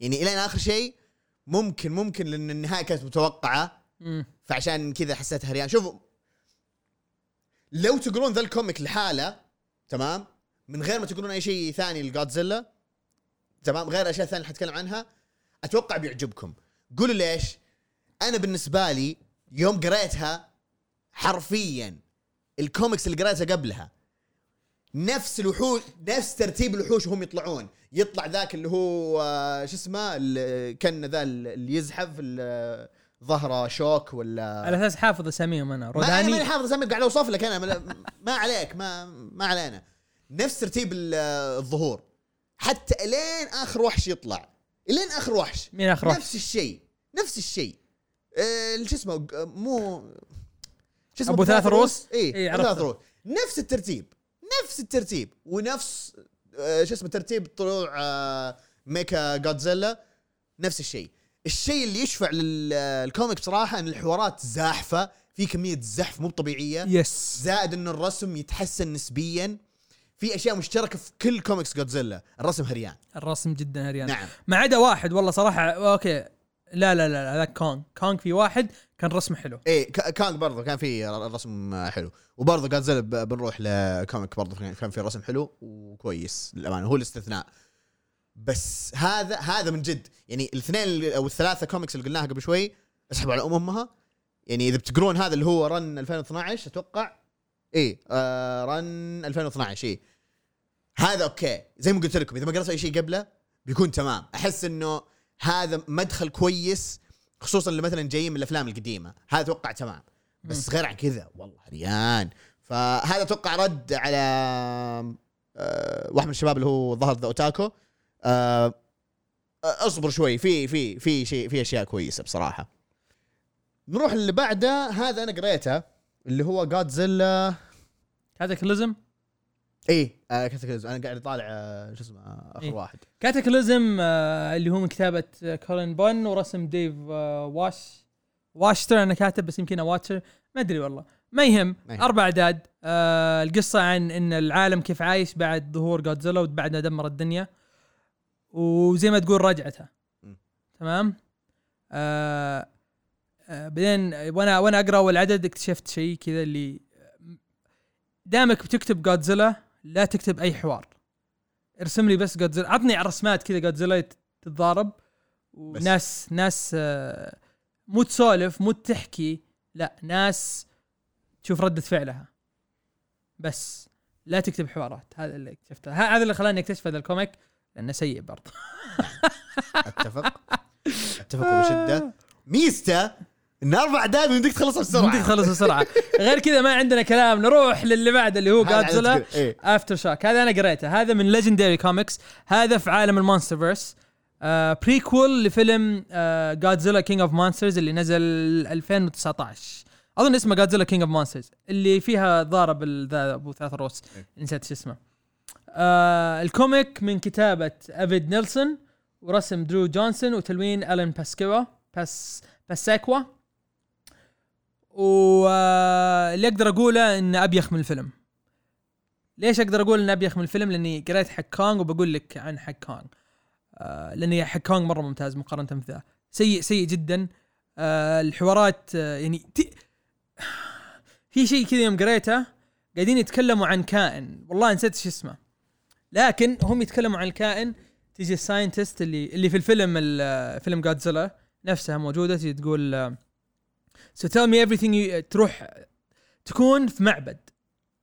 يعني إلى آخر شيء ممكن ممكن لأن النهاية كانت متوقعة. مم. فعشان كذا حسيت هريان. شوفوا لو تقرون ذا ال comic لحاله تمام؟ من غير ما تقرون أي شيء ثاني لجودزيلا تمام؟ غير الاشياء الثانية اللي حتكلم عنها أتوقع بيعجبكم. قولوا ليش؟ أنا بالنسبة لي يوم قريتها حرفيا الكوميكس اللي قريتها قبلها نفس الوحوش نفس ترتيب الوحوش وهم يطلعون. يطلع ذاك اللي هو آه، شو اسمه؟ ال- كان ذا اللي يزحف ال- ظهره شوك ولا؟ على أساس حافظ أساميهم أنا. ما أنا ماني روداني حافظ اسامي قاعد أوصف لك أنا. ما- ما عليك ما ما علينا. نفس ترتيب ال- الظهور. حتى إلين آخر وحش يطلع. إلين آخر وحش. مين آخر واحد؟ نفس الشيء. نفس الشيء. آه، شو اسمه؟ مو شو اسمه؟ أبو ثلاث رؤوس؟ اي إيه، إيه عرفته. ثلاث رؤوس نفس الترتيب. نفس الترتيب ونفس آه، شو اسمه ترتيب طلوع آه، ميكا جودزيلا نفس الشيء. الشيء اللي يشفع لل comic بصراحه إن الحوارات زاحفة في كمية زحف مو طبيعية. بس زائد إن الرسم يتحسن نسبيا. في أشياء مشتركة في كل كوميكس جودزيلا الرسم هريان. الرسم جدا هريان. نعم. ما عدا واحد والله صراحة okay. لا لا لا هذاك كونغ. كونغ في واحد كان رسمه حلو. إيه ك- كانج برضه كان في رسم حلو. وبرضه جودزيلا ب- بنروح ل comic برضه كان في رسم حلو وكويس للأمانة. هو الاستثناء. بس هذا هذا من جد. يعني الاثنين أو الثلاثة كوميكس اللي قلناها قبل شوي اسحبوا على ام امها يعني إذا بتقرون هذا اللي هو run 2012 أتوقع. إيه آه run 2012 إيه. هذا okay. زي ما قلت لكم إذا ما قرأت أي شيء قبله بيكون تمام. أحس إنه هذا مدخل كويس خصوصا اللي مثلا جايين من الأفلام القديمة. هذا أتوقع تمام. بس غير عن كذا والله هريان. فهذا أتوقع رد على آه واحد من الشباب اللي هو ظهر ذا أوتاكو. آه اصبر شوي في في في شيء في أشياء كويسة بصراحة. نروح اللي بعده هذا أنا قريته اللي هو Godzilla Cataclysm إيه آه Cataclysm. أنا قاعد أطالع آه، شو اسمه آخر إيه. واحد. كاتاكليزم آه اللي هو من كتابة آه، كولين بون ورسم ديف آه واش واشتر أنا كاتب بس يمكن واتشر ما أدري والله. ما يهم. أربع أعداد. آه القصة عن إن العالم كيف عايش بعد ظهور جودزيلا وبعد ما دمر الدنيا. وزي ما تقول رجعتها. تمام؟ آه آه بعدين وأنا وأنا أقرأ أول عدد اكتشفت شيء كذا اللي دامك بتكتب جودزيلا لا تكتب أي حوار. ارسم لي بس جودزيلا عطني رسمات كذا جودزيلا تتضارب وناس ناس آه، مو تسولف مو تحكي لا ناس تشوف ردة فعلها. بس. لا تكتب حوارات هذا اللي اكتشفته. هذا اللي خلاني أكتشف هذا الكوميك لأنه سيء برضه. أتفق. أتفق بشدة. ميزته إن أربع دقائق يمديك تخلصها بسرعة. بدك تخلص بسرعة. غير كذا ما عندنا كلام. نروح للي بعده اللي هو. إيه. Aftershock هذا أنا قريته. هذا من Legendary Comics هذا في عالم ال MonsterVerse آه prequel لفيلم آه Godzilla King of Monsters اللي نزل 2019 أظن اسمه Godzilla King of Monsters اللي فيها ضارب ذا أبو ثلاث رؤوس إيه. نسيت شو اسمه. آه ال comic من كتابة ارفيد نيلسون ورسم درو جونسون وتلوين الين باسكوا باس باساكوا واللي أقدر أقوله إن أبيخ من الفيلم. ليش أقدر أقول إن أبيخ من الفيلم؟ لأني قريت حق كونغ وبقول لك عن حق كونغ. آه لاني حق كونغ مرة ممتاز مقارنة في ذا سيء سيء جدا. آه الحوارات آه يعني ت... في شيء كذا يوم قريته قاعدين يتكلموا عن كائن. والله نسيت إيش اسمه. لكن هم يتكلموا عن الكائن تيجي ال scientist اللي اللي في الفيلم ال- فيلم جادزيلا نفسها موجودة تجي تقول so tell me everything you تروح تكون في معبد.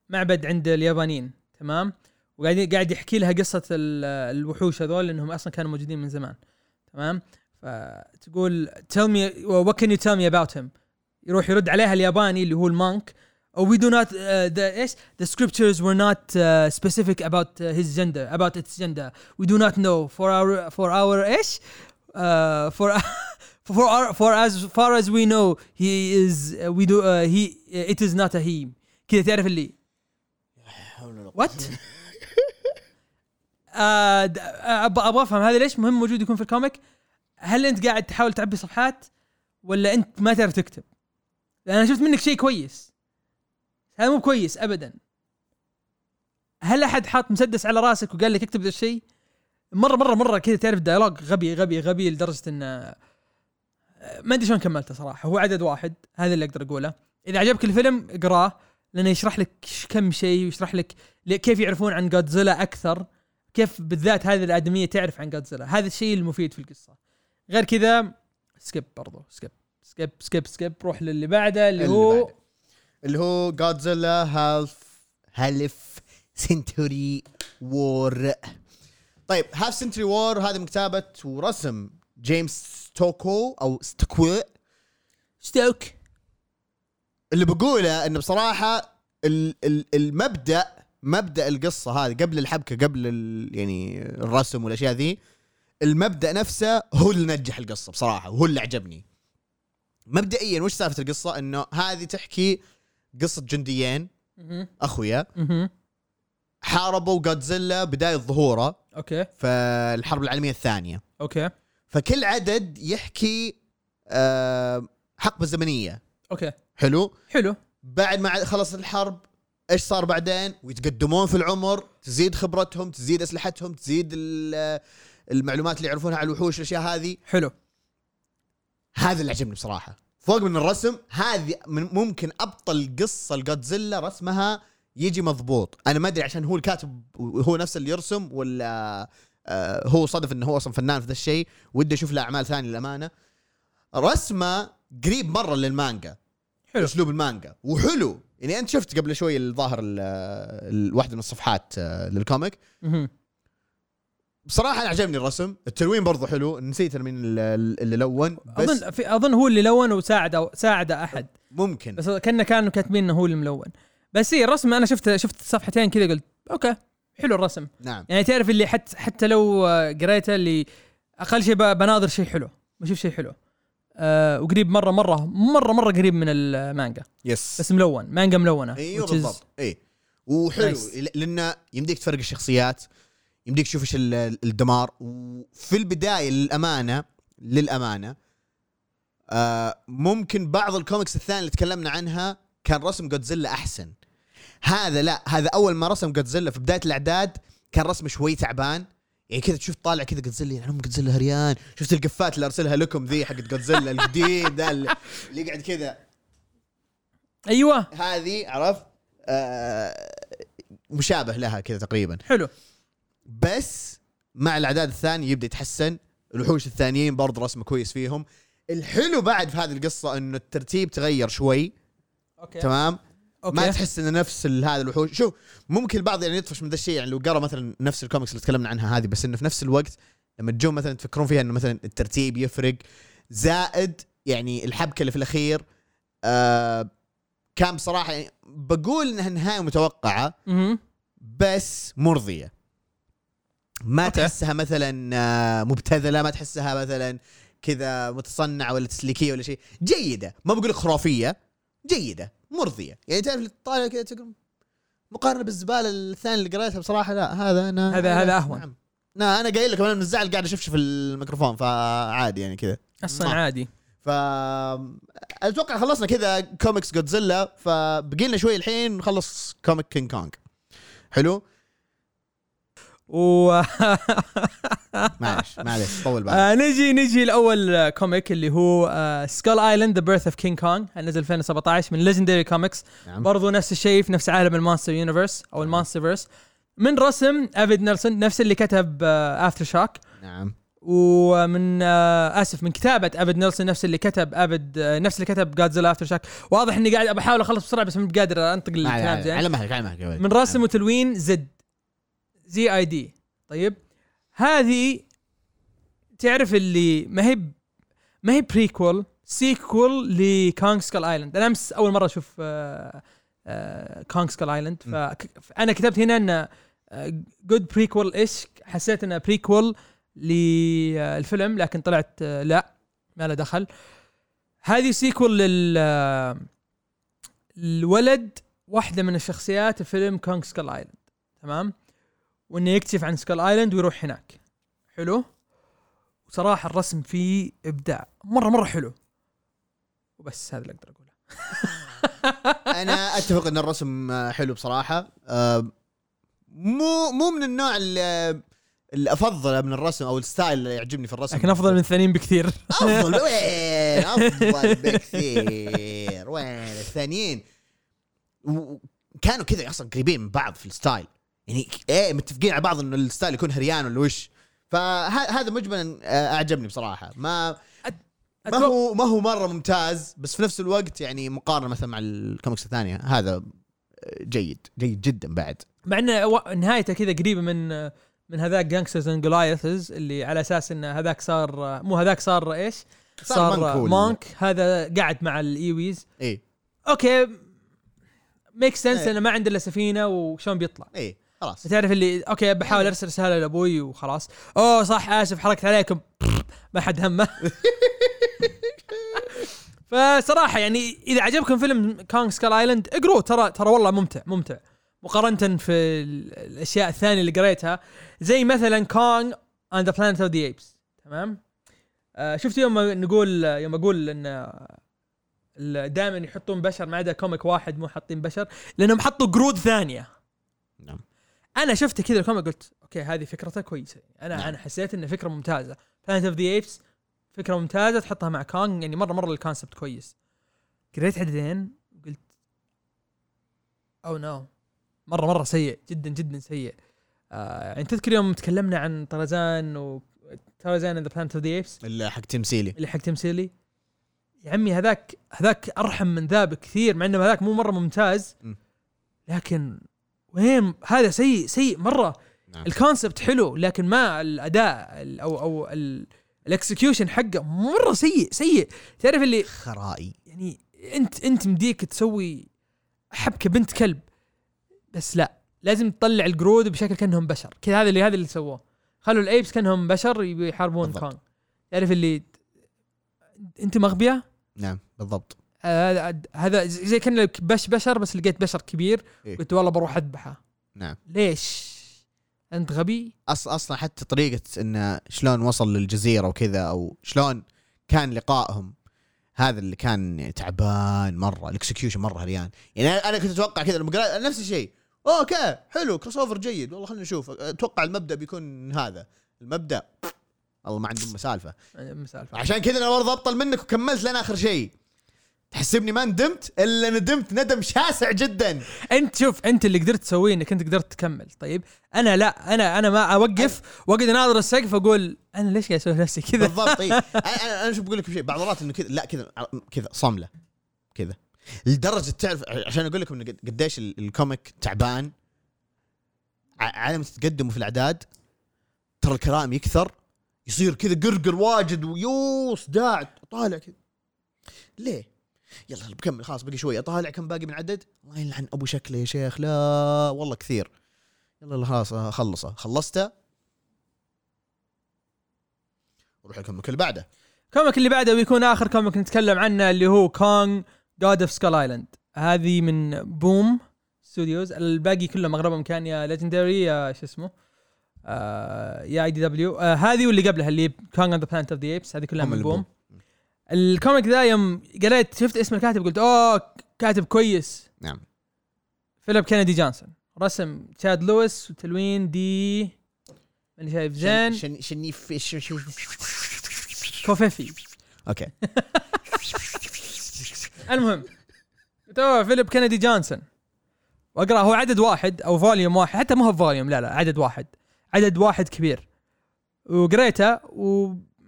معبد عند اليابانيين تمام؟ وقاعد قاعد يحكي لها قصة ال- الوحوش هذول لأنهم أصلا كانوا موجودين من زمان تمام؟ فتقول tell me what can you tell me about him? يروح يرد عليها الياباني اللي هو المانك. Oh, we do not uh, the إيش؟ the scriptures were not uh, specific about uh, his gender about its gender. We do not know. For our for our إيش؟ Uh, for for our, for as far as we know he is uh, we do uh, he it is not a he. كذا تعرف اللي؟ وات آه أبغى أبغى أفهم. هذا ليش مهم موجود يكون في ال comic؟ هل أنت قاعد تحاول تعبي صفحات ولا أنت ما تعرف تكتب؟ لأن أنا شفت منك شيء كويس. هذا مو كويس ابدا. هل أحد حاط مسدس على رأسك وقال لك اكتب ذا الشيء؟ مرة مرة مرة كذا تعرف dialogue غبي غبي غبي لدرجة انه ما أدري شلون كملته صراحة هو عدد واحد هذا اللي أقدر أقوله. إذا عجبك الفيلم اقراه لأنه يشرح لك كم شيء ويشرح لك كيف يعرفون عن جودزيلا أكثر كيف بالذات هذه الآدمية تعرف عن جودزيلا هذا الشيء المفيد في القصة. غير كذا skip برضو skip skip skip skip روح للي بعده اللي اللي هو بعده. اللي هو جودزيلا Half Half Century War طيب Half Century War هذه من كتابة ورسم جيمس ستوكو أو ستوكو ستوك اللي بقوله إنه بصراحة ال- ال- المبدأ مبدأ القصة هذه قبل الحبكة قبل يعني الرسم والأشياء ذي المبدأ نفسه هو اللي نجح القصة بصراحة وهو اللي عجبني. مبدئيا وش سالفة القصة؟ إنه هذه تحكي قصة جنديين. أخويا. حاربوا جودزيلا بداية ظهوره. أوكي. في الحرب العالمية الثانية. أوكي. فكل عدد يحكي آه، حقبة زمنية. أوكي. حلو؟ حلو. بعد ما خلص الحرب إيش صار بعدين؟ ويتقدمون في العمر تزيد خبرتهم تزيد أسلحتهم تزيد ال- المعلومات اللي يعرفونها على الوحوش الأشياء هذه. حلو. هذا اللي عجبني بصراحة. فوق من الرسم هذه من ممكن أبطل قصة لجودزيلا رسمها يجي مضبوط. أنا ما أدري عشان هو الكاتب وهو نفسه اللي يرسم ولا آه هو صدف إنه هو أصلا فنان في ذا الشيء ودي أشوف له أعمال ثانية للأمانة. رسمة قريب مرة للمانجا حلو. أسلوب المانجا وحلو. يعني أنت شفت قبل شوي الظاهر ال- ال- واحدة من الصفحات آه، لل comic. بصراحة أنا عجبني الرسم. التلوين برضو حلو. نسيت مين ال- اللي لون بس اظن في أظن هو اللي لون وساعد أو ساعد أحد. ممكن. بس كنا كانوا كاتبين إنه هو الملون بس هي الرسم أنا شفت شفت صفحتين كذا قلت أوكي. حلو الرسم. نعم. يعني تعرف اللي حتى حتى لو قريته اللي أقل شيء بناظر شيء حلو بشوف شيء حلو. أه وقريب مرة مرة مرة مرة قريب من المانجا. yes بس ملون مانجا ملونة أيوه is- بالضبط. اي وحلو. Nice. ل- لأنه يمديك تفرق الشخصيات يمديك تشوف إيش ال- الدمار. وفي البداية للأمانة للأمانة آه ممكن بعض الكوميكس الثانية اللي تكلمنا عنها كان رسم جودزيلا أحسن. هذا لا هذا أول ما رسم جودزيلا في بداية الأعداد كان رسمه شوي تعبان. يعني كذا تشوف طالع كذا جودزيلا يعني ام جودزيلا هريان. شفت القفات اللي أرسلها لكم ذي حقت جودزيلا الجديد ده اللي يقعد كذا. أيوه. هذه عرفت؟ آه مشابه لها كذا تقريبا. حلو. بس مع الأعداد الثانية يبدأ يتحسن الوحوش الثانيين برضه رسمه كويس فيهم. الحلو بعد في هذه القصة إنه الترتيب تغير شوي. أوكي. تمام؟ ما تحس إنه نفس هذا الوحوش. شوف ممكن البعض يعني يطفش من ذا الشيء يعني لو قرأ مثلا نفس الكوميكس اللي تكلمنا عنها هذه بس إنه في نفس الوقت لما تجون مثلا تفكرون فيها إنه مثلا الترتيب يفرق زائد يعني الحبكة اللي في الأخير آه كان بصراحة يعني بقول إنها نهاية متوقعة. بس مرضية. ما أوكي. تحسها مثلا آه، مبتذلة ما تحسها مثلا كذا متصنعة ولا تسليكية ولا شيء. جيدة. ما بقول خرافية جيدة. مرضية يعني تعرف تطالع كذا تقول مقارنة بالزبالة الثانية اللي قريتها بصراحة لا هذا أنا هذا- هذا أهون. نعم. لا أنا قايل لكم أنا من الزعل قاعد اشفشف الميكروفون فعادي يعني كذا أصلا ما. عادي ف أتوقع خلصنا كذا كوميكس جودزيلا فبقي لنا شوي الحين نخلص comic كينج كونغ حلو و معلش معلش طول بالك آه نجي نجي لأول آه، comic اللي هو آه، Skull Island The Birth of King Kong نزل 2017 من Legendary Comics نعم. برضو نفس الشيء في نفس عالم ال Monster Universe أو ال MonsterVerse من رسم ارفيد نيلسون نفس اللي كتب Aftershock نعم. ومن آه آسف من كتابة ارفيد نيلسون نفس اللي كتب ارفيد آه نفس اللي كتب Godzilla Aftershock واضح إني قاعد بحاول أخلص بسرعة بس مو قادر أنطق الكلام زين. على مهلك على مهلك. من رسم وتلوين Zid. Z I D طيب. هذه تعرف اللي ما هي ما هي prequel sequel ل Kong Skull Island. أنا أمس أول مرة أشوف آه، آه، Kong Skull Island. فانا كتبت هنا انه good prequel إيش؟ حسيت انه prequel للفيلم لكن طلعت آه، لا ما له دخل. هذه sequel لل آه، الولد واحدة من الشخصيات في فيلم Kong Skull Island. تمام؟ وإنه يكتشف عن Skull Island ويروح هناك. حلو؟ وصراحة الرسم فيه إبداع. مرة مرة حلو. وبس هذا اللي أقدر أقوله. أنا أتفق إن الرسم حلو بصراحة. آه، مو مو من النوع اللي افضله من الرسم أو ال style اللي يعجبني في الرسم. لكن أفضل من الثانيين بكثير. أفضل وين؟ أفضل بكثير. وين؟ الثانيين. كانوا كذا أصلا قريبين من بعض في ال style. يعني إيه متفقين على بعض انه ال style يكون خريان ولا وش. فهذا مجملا آه، أعجبني بصراحة. ما ما هو ما هو مرة ممتاز بس في نفس الوقت يعني مقارنة مثلا مع الكوميكس الثانية هذا آه، جيد جيد جدا بعد. مع انه نهايته كذا قريبة من من هذاك Gangsters and Goliaths اللي على أساس إن هذاك صار مو هذاك صار إيش؟ صار صار monk هذا قاعد مع ال Iwis إيه. okay make sense إيه. إنه ما عنده إلا سفينة وشلون بيطلع. إيه. خلاص. تعرف اللي okay بحاول أرسل رسالة لأبوي وخلاص. أوه صح آسف حركت عليكم. ما حد همه. فصراحة يعني إذا عجبكم فيلم Kong Skull Island اقروه ترى ترى والله ممتع ممتع. مقارنة في ال- الأشياء الثانية اللي قريتها زي مثلا Kong and the Planet of the Apes. تمام؟ آه شفت يوم نقول يوم أقول إن دائما يحطون بشر ما عدا comic واحد مو حاطين بشر لأنهم حطوا قرود ثانية. نعم. أنا شفت كذا ال comic قلت okay هذه فكرته كويسة. أنا نعم. أنا حسيت انه فكرة ممتازة. Planet of the Apes فكرة ممتازة تحطها مع كونغ يعني مرة مرة ال concept كويس. قريت عددين قلت oh no مرة مرة سيء جدا جدا سيء. آه يعني تذكر يوم تكلمنا عن طرزان و طرزان the Planet of the Apes اللي حق تمثيلي اللي حق تمثيلي يا عمي هذاك هذاك أرحم من ذا بكثير مع إنه هذاك مو مرة ممتاز. لكن وين هذا سيء سيء مرة. نعم. ال concept حلو لكن ما الأداء ال- أو أو ال execution حقه مرة سيء سيء. تعرف اللي خرائي. يعني أنت أنت مديك تسوي حبكة بنت كلب بس لا. لازم تطلع القرود بشكل كأنهم بشر. كذا هذا اللي هذا اللي سووه. خلوا ال apes كأنهم بشر يبي يحاربون. كونغ. تعرف اللي انت غبي نعم بالضبط. هذا هذا زي كان بش بشر بس لقيت بشر كبير. إيه. قلت والله بروح أذبحه. نعم. ليش؟ أنت غبي؟ أص أصلا حتى طريقة إنه شلون وصل للجزيرة وكذا أو شلون كان لقائهم هذا اللي كان تعبان مرة ال execution مرة خريان. يعني أنا كنت أتوقع كذا لما قرأت نفس الشيء. okay حلو crossover جيد. والله خلينا نشوف. أتوقع المبدأ بيكون هذا. المبدأ والله ما عندهم مسالفة. مسالفة. عشان كذا أنا برضه أبطل منك وكملت لين آخر شيء. تحسبني ما ندمت إلا ندمت ندم شاسع جدا. أنت شوف أنت اللي قدرت تسويه إنك أنت قدرت تكمل. طيب؟ أنا لا أنا أنا ما أوقف وأقعد أناظر السقف أقول أنا ليش قاعد أسوي نفسي كذا؟ بالضبط إيه. أنا أنا شوف بقول لك شيء بعض المرات إنه كذا لا كذا كذا صمله كذا. لدرجة تعرف عشان أقول لكم قد- قديش ال- الكوميك تعبان. على ما تتقدموا في الأعداد ترى الكلام يكثر يصير كذا قرقر واجد ويو صداع طالع كذا. ليه؟ يلا بكمل خلاص بقي شوي اطالع كم باقي من عدد؟ الله يلعن أبو شكله يا شيخ. لا والله كثير. يلا خلاص أخلصه. خلصته؟ وروح ال comic اللي بعده. ال comic اللي بعده بيكون آخر comic نتكلم عنه اللي هو Kong Gods of Skull Island هذه من Boom Studios الباقي كلهم اغلبهم كان يا Legendary يا شو اسمه آه يا IDW آه هذه واللي قبلها اللي Kong and the Planet of the Apes هذه كلها من Boom. ال comic ذا يوم قريت شفت اسم الكاتب قلت أوه كاتب كويس. نعم. فيليب كينيدي جونسون. رسم تشاد لويس وتلوين دي ماني شايف زين. شن شني كونيفي. okay. المهم تو فيليب كينيدي جونسون. وأقرأ هو عدد واحد أو volume واحد حتى مو هو volume لا لا عدد واحد. عدد واحد كبير. وقريته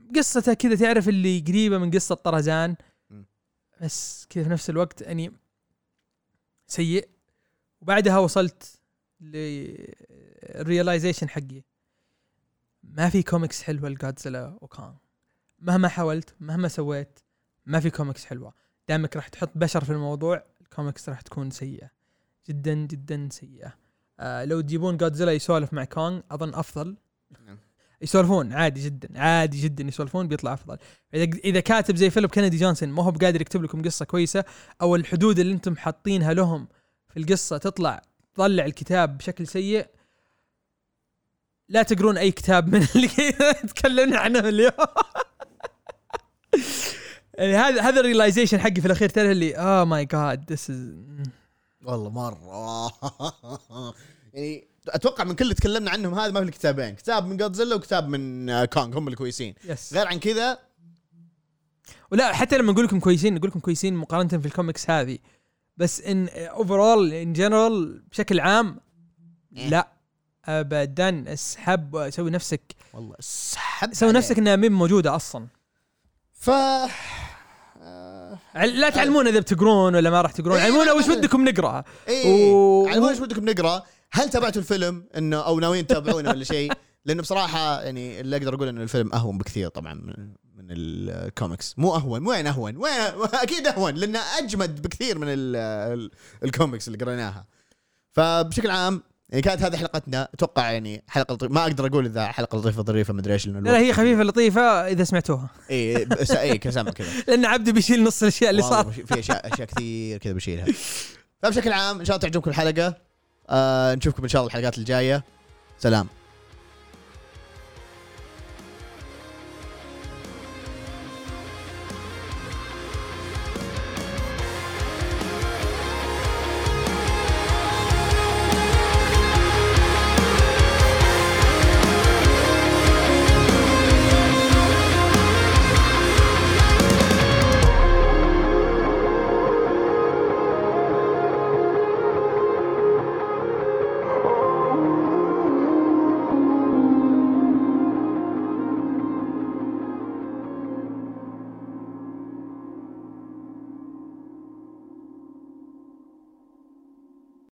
وقصته كذا تعرف اللي قريبة من قصة طرزان. بس كذا في نفس الوقت يعني سيء. وبعدها وصلت لل realization حقي. ما في كوميكس حلوة لجادزيلا وكان مهما حاولت مهما سويت ما في كوميكس حلوة. دامك راح تحط بشر في الموضوع الكوميكس راح تكون سيئة. جدا جدا سيئة. آه لو تجيبون جودزيلا يسولف مع كونغ أظن أفضل. نعم. يسولفون عادي جدا عادي جدا يسولفون بيطلع أفضل. إذا كاتب زي فيليب كينيدي جونسون ما هو بقادر يكتب لكم قصة كويسة أو الحدود اللي أنتم حاطينها لهم في القصة تطلع تطلع الكتاب بشكل سيء لا تقرون أي كتاب من اللي تكلمنا عنهم اليوم. يعني هذا هذا ال realization حقي في الأخير تعرف اللي آه my جاد this is والله مرة. يعني أتوقع من كل اللي تكلمنا عنهم هذا ما في كتابين. كتاب من جودزيلا وكتاب من آه، كونغ هم الكويسين yes غير عن كذا ولا حتى لما نقول لكم كويسين نقول لكم كويسين مقارنة في الكوميكس هذه. بس إن overall in general بشكل عام إيه. لا. ابدا أسحب سوي نفسك. والله سحب سوي نفسك إنها مين موجودة أصلا. ف آه، لا تعلمونا إذا بتقرون ولا ما راح تقرون. إيه، علمونا وش. ودكم نقرأ. إيه و- على وش ودكم نقرأ. هل تابعتوا الفيلم انه أو ناويين تتابعونه ولا شيء؟ لأنه بصراحة يعني اللي أقدر أقول انه الفيلم أهون بكثير طبعا من من الكوميكس. مو أهون. وين أهون؟ وين أكيد أهون لأنه أجمد بكثير من ال- ال- الكوميكس اللي قريناها. فبشكل عام يعني كانت هذه حلقتنا. أتوقع يعني حلقة لطيفة. ما أقدر أقول إذا حلقة لطيفة ظريفة مدري إيش لا لا هي خفيفة لطيفة إذا سمعتوها. اي بس اي كسامع كذا. لأن عبده بيشيل نص الأشياء اللي والله صار. بش- في اشياء أشياء كثير كذا بشيلها فبشكل عام إن شاء الله تعجبكم الحلقة. آه نشوفكم إن شاء الله الحلقات الجاية. سلام.